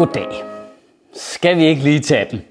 Goddag. Skal vi ikke lige tage den?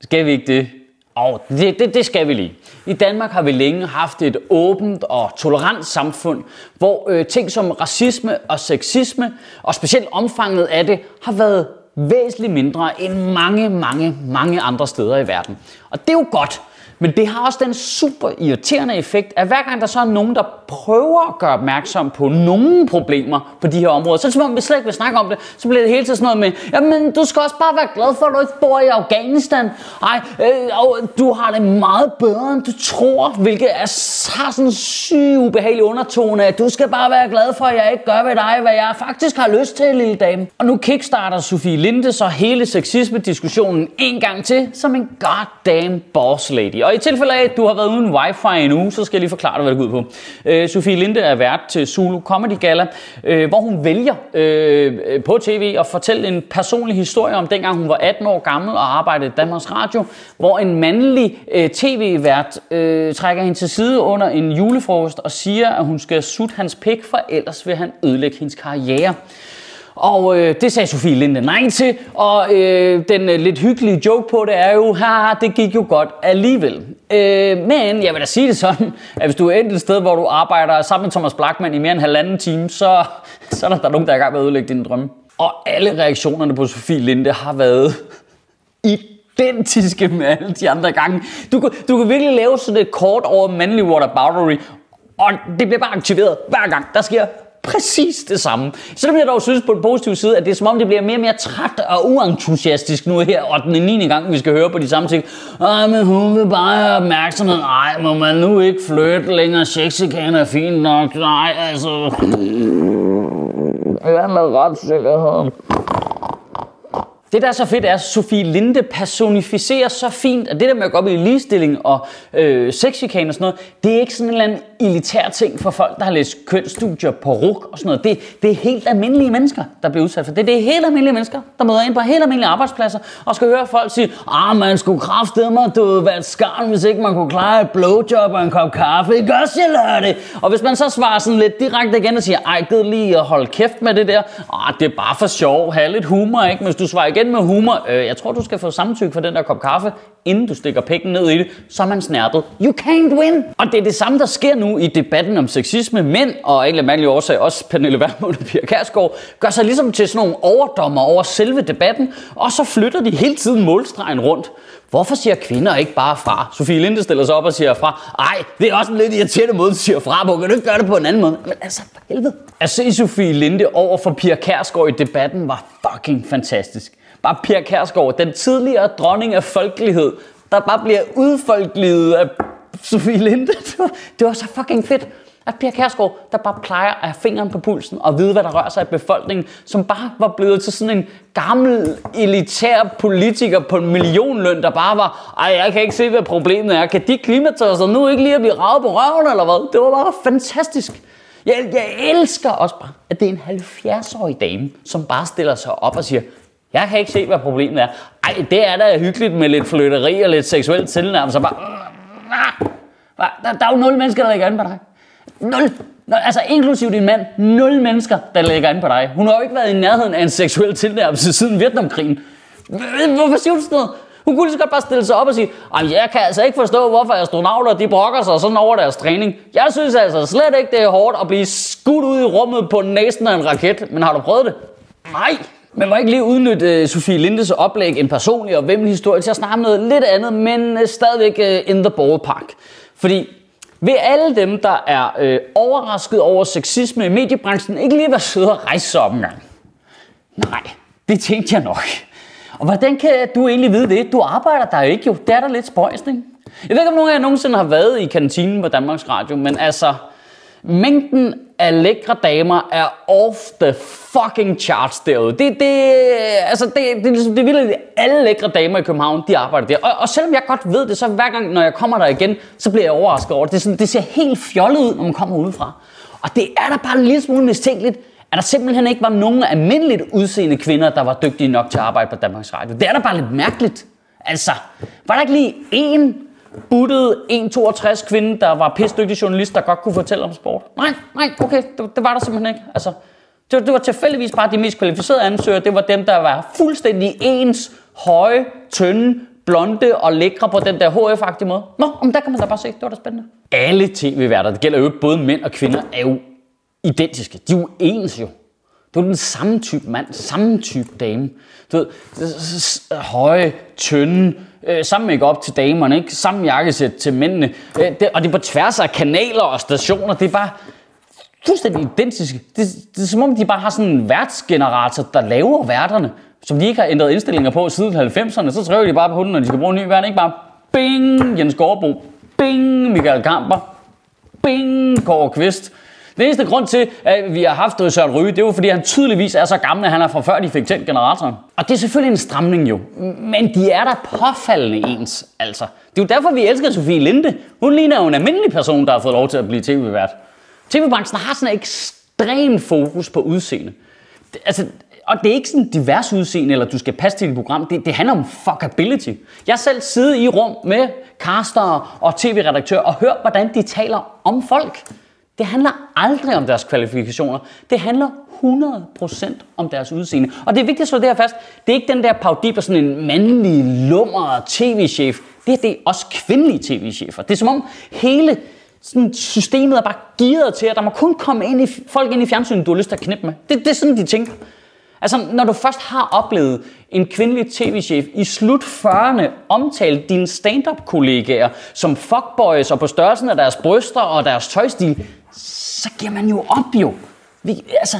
Skal vi ikke det? Og det, det, det skal vi lige. I Danmark har vi længe haft et åbent og tolerant samfund, hvor øh, ting som racisme og sexisme, og specielt omfanget af det, har været væsentligt mindre end mange, mange, mange andre steder i verden. Og det er jo godt, men det har også den super irriterende effekt, at hver gang der så er nogen, der prøver at gøre opmærksom på nogle problemer på de her områder, så er det som om vi slet ikke vil snakke om det, så bliver det hele tiden sådan noget med, jamen du skal også bare være glad for, at du ikke bor i Afghanistan. Ej, øh, og du har det meget bedre, end du tror, hvilket er, har sådan en syg ubehagelig undertone, at du skal bare være glad for, at jeg ikke gør ved dig, hvad jeg faktisk har lyst til, lille dame. Og nu kickstarter Sofie Linde så hele sexisme-diskussionen en gang til, som en goddamn boss lady. Og i tilfælde af, at du har været uden wifi i en uge, så skal jeg lige forklare dig, hvad det går ud på. Øh, Sofie Linde er vært til Zulu Comedy Gala, øh, hvor hun vælger øh, på tv at fortælle en personlig historie om dengang hun var 18 år gammel og arbejdede i Danmarks Radio, hvor en mandlig øh, tv-vært øh, trækker hende til side under en julefrokost og siger, at hun skal sutte hans pik, for ellers vil han ødelægge hendes karriere. Og øh, det sagde Sofie Linde nej til, og øh, den øh, lidt hyggelige joke på det er jo, haha, det gik jo godt alligevel. Øh, men jeg vil da sige det sådan, at hvis du er et sted, hvor du arbejder sammen med Thomas Blackman i mere end halvanden time, så, så er der, der nogen, der er i gang med at ødelægge dine drømme. Og alle reaktionerne på Sofie Linde har været identiske med alle de andre gange. Du, du kan virkelig lave sådan et kort over mandlig Boundary, og det bliver bare aktiveret hver gang. Der sker præcis det samme. Så jeg dog synes på den positive side, at det er som om, det bliver mere og mere træt og uentusiastisk nu her, og den 9. gang, vi skal høre på de samme ting. Ej, men hun vil bare have opmærksomhed. Ej, må man nu ikke flytte længere? Sexikanen er fint nok. Nej, altså... Hvad med retssikkerheden? Det, der er så fedt, er, at Sofie Linde personificerer så fint, at det der med at gå op i ligestilling og øh, sexchikane og sådan noget, det er ikke sådan en eller anden elitær ting for folk, der har læst kønsstudier på RUK og sådan noget. Det, det er helt almindelige mennesker, der bliver udsat for det. Det er helt almindelige mennesker, der møder ind på helt almindelige arbejdspladser og skal høre folk sige, ah, man skulle mig du ville være et skarn, hvis ikke man kunne klare et blowjob og en kop kaffe. Ikke også, jeg lærer det. Og hvis man så svarer sådan lidt direkte igen og siger, ej, gid lige at holde kæft med det der. Ah, det er bare for sjov. Ha' lidt humor, ikke? Hvis du svarer igen med humor, øh, jeg tror, du skal få samtykke for den der kop kaffe, inden du stikker pikken ned i det, så er man snærpet. You can't win! Og det er det samme, der sker nu i debatten om sexisme. Mænd, og egentlig mærkelige årsag også Pernille Vermund og Pia Kærsgaard, gør sig ligesom til sådan nogle overdommer over selve debatten, og så flytter de hele tiden målstregen rundt. Hvorfor siger kvinder ikke bare fra? Sofie Linde stiller sig op og siger fra. Ej, det er også en lidt irriterende måde, at siger fra på. Kan du ikke gøre det på en anden måde? Men altså, for helvede. At se Sofie Linde over for Pia Kærsgaard i debatten var fucking fantastisk. Bare Pia Kærsgaard, den tidligere dronning af folkelighed, der bare bliver udfolkeliget af Sofie Linde. Det var, det var så fucking fedt. At Pia Kærsgaard, der bare plejer at have fingeren på pulsen og vide, hvad der rører sig i befolkningen, som bare var blevet til sådan en gammel, elitær politiker på en millionløn, der bare var, ej, jeg kan ikke se, hvad problemet er. Kan de klimatosser nu ikke lige at blive ravet på røven, eller hvad? Det var bare fantastisk. Jeg, jeg elsker også bare, at det er en 70-årig dame, som bare stiller sig op og siger, jeg kan ikke se, hvad problemet er. Ej, det er da hyggeligt med lidt flytteri og lidt seksuelt tilnærmelse. Bare, Ah, der, der er jo nul mennesker, der lægger an på dig. Nul. Nul. Altså inklusiv din mand. Nul mennesker, der lægger an på dig. Hun har jo ikke været i nærheden af en seksuel tilnærmelse siden Vietnamkrigen. Hvorfor siger du sådan noget? Hun kunne lige så godt bare stille sig op og sige, jeg kan altså ikke forstå, hvorfor astronauter de brokker sig sådan over deres træning. Jeg synes altså slet ikke, det er hårdt at blive skudt ud i rummet på næsen af en raket. Men har du prøvet det? Nej. Men må ikke lige udnytte uh, Sofie Lindes oplæg en personlig og vemmelig historie til at snakke om noget lidt andet, men uh, stadigvæk uh, in the ballpark. Fordi vil alle dem, der er uh, overrasket over sexisme i mediebranchen, ikke lige være søde og rejse sig op en gang? Nej, det tænkte jeg nok. Og hvordan kan du egentlig vide det? Du arbejder der jo ikke jo. Det er der lidt spøjsning. Jeg ved ikke, om nogen af jer nogensinde har været i kantinen på Danmarks Radio, men altså, mængden af lækre damer er off the fucking charts derude. Det, det, altså, det, det, det, ligesom, det er vildt, alle lækre damer i København, de arbejder der. Og, og selvom jeg godt ved det, så hver gang, når jeg kommer der igen, så bliver jeg overrasket over det. Det, sådan, det ser helt fjollet ud, når man kommer udefra. Og det er da bare en lille smule mistænkeligt, at der simpelthen ikke var nogen almindeligt udseende kvinder, der var dygtige nok til at arbejde på Danmarks Radio. Det er da bare lidt mærkeligt. Altså, var der ikke lige én buttet 1,62 kvinde, der var pisdygtig journalist, der godt kunne fortælle om sport? Nej, nej, okay, det, det var der simpelthen ikke. Altså, det det var tilfældigvis bare de mest kvalificerede ansøgere. Det var dem, der var fuldstændig ens, høje, tynde, blonde og lækre på den der HF-agtige måde. Nå, om der kan man da bare se. Det var da spændende. Alle tv-værter, det gælder jo både mænd og kvinder, er jo identiske. De er jo ens jo. Det er den samme type mand, samme type dame. Du ved, høje, tynde, øh, samme ikke op til damerne, ikke? samme jakkesæt til mændene. Øh, det, og det er på tværs af kanaler og stationer. Det er bare fuldstændig identiske. Det, det er som om, de bare har sådan en værtsgenerator, der laver værterne, som de ikke har ændret indstillinger på siden 90'erne. Så trykker de bare på hunden, når de skal bruge en ny vært. Ikke bare bing, Jens Gårdbo, bing, Michael Kamper, bing, Kåre Kvist. Den eneste grund til, at vi har haft Søren Ryge, det er jo fordi, han tydeligvis er så gammel, at han er fra før, de fik tændt generatoren. Og det er selvfølgelig en stramning jo, men de er da påfaldende ens, altså. Det er jo derfor, vi elsker Sofie Linde. Hun ligner jo en almindelig person, der har fået lov til at blive tv-vært. TV-branchen har sådan en ekstrem fokus på udseende. Det, altså, og det er ikke sådan divers udseende, eller du skal passe til dit program. Det, det handler om fuckability. Jeg selv sidder i rum med caster og tv-redaktør og hørt, hvordan de taler om folk. Det handler aldrig om deres kvalifikationer. Det handler 100% om deres udseende. Og det er vigtigt at slå det her fast. Det er ikke den der paudi på sådan en mandlig, lummer tv-chef. Det er, det er også kvindelige tv-chefer. Det er som om hele sådan, systemet er bare gearet til, at der må kun komme ind i, folk ind i fjernsynet, du har lyst til at knippe med. Det, det er sådan, de tænker. Altså, når du først har oplevet en kvindelig tv-chef i slut 40'erne omtale dine stand-up-kollegaer som fuckboys og på størrelsen af deres bryster og deres tøjstil, så giver man jo op jo. Vi, altså,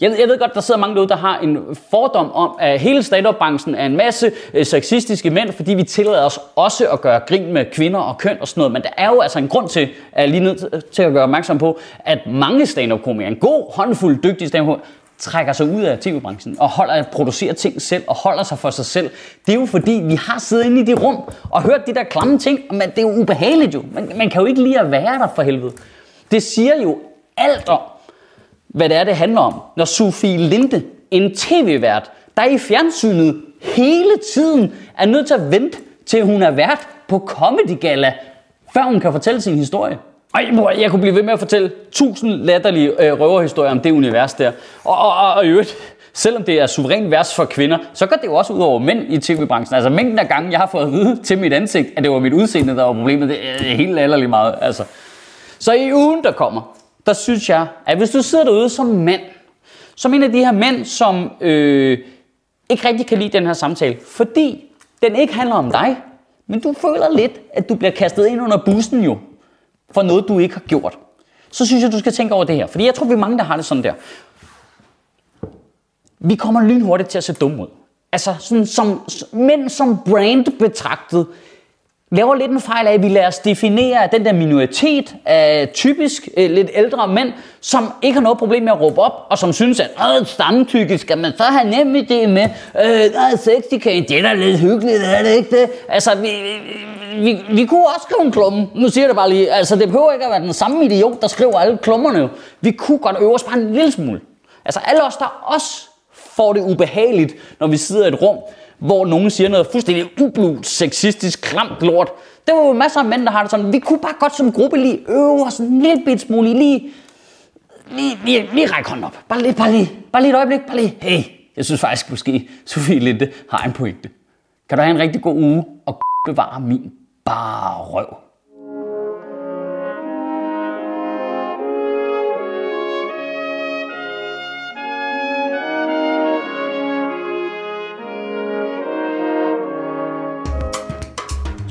jeg, jeg ved godt, der sidder mange derude, der har en fordom om, at hele stand-up-branchen er en masse øh, sexistiske mænd, fordi vi tillader os også at gøre grin med kvinder og køn og sådan noget. Men der er jo altså en grund til, at jeg lige nødt til at gøre opmærksom på, at mange stand-up-komikere, en god håndfuld dygtige stand trækker sig ud af tv-branchen og holder at producere ting selv og holder sig for sig selv. Det er jo fordi, vi har siddet inde i det rum og hørt de der klamme ting, men det er jo ubehageligt jo. Man, man kan jo ikke lige at være der for helvede. Det siger jo alt om, hvad det er, det handler om. Når Sofie Linde, en tv-vært, der i fjernsynet hele tiden er nødt til at vente til hun er vært på Comedy Gala, før hun kan fortælle sin historie. Ej, bror, jeg kunne blive ved med at fortælle tusind latterlige øh, røverhistorier om det univers der. Og, og, og, og øvrigt, selvom det er suverænt vers for kvinder, så går det jo også ud over mænd i tv-branchen. Altså mængden af gange, jeg har fået at vide til mit ansigt, at det var mit udseende, der var problemet, det er helt latterligt meget. Altså. Så i ugen, der kommer, der synes jeg, at hvis du sidder derude som mand, som en af de her mænd, som øh, ikke rigtig kan lide den her samtale, fordi den ikke handler om dig, men du føler lidt, at du bliver kastet ind under bussen jo, for noget, du ikke har gjort, så synes jeg, du skal tænke over det her. Fordi jeg tror, vi er mange, der har det sådan der. Vi kommer lynhurtigt til at se dumme ud. Altså, sådan som, mænd som brand betragtet, laver lidt en fejl af, at vi lader os definere den der minoritet af typisk øh, lidt ældre mænd, som ikke har noget problem med at råbe op, og som synes, at øh, stamtykke skal man så have nemt det med, øh, der er 60 det er da lidt hyggeligt, er det ikke det? Altså, vi, vi, vi, vi kunne også skrive en klumme, nu siger jeg det bare lige, altså det behøver ikke at være den samme idiot, der skriver alle klummerne. Vi kunne godt øve os bare en lille smule. Altså alle os, der også får det ubehageligt, når vi sidder i et rum, hvor nogen siger noget fuldstændig ublut, sexistisk, klamt lort. Der var jo masser af mænd, der har det sådan, vi kunne bare godt som gruppe lige øve os en lille bit smule, lige, lige, lige, lige række hånden op. Bare lige, bare lige, bare lige et øjeblik, bare lige. Hey, jeg synes faktisk måske, Sofie Linde har en pointe. Kan du have en rigtig god uge og bevare min bare røv.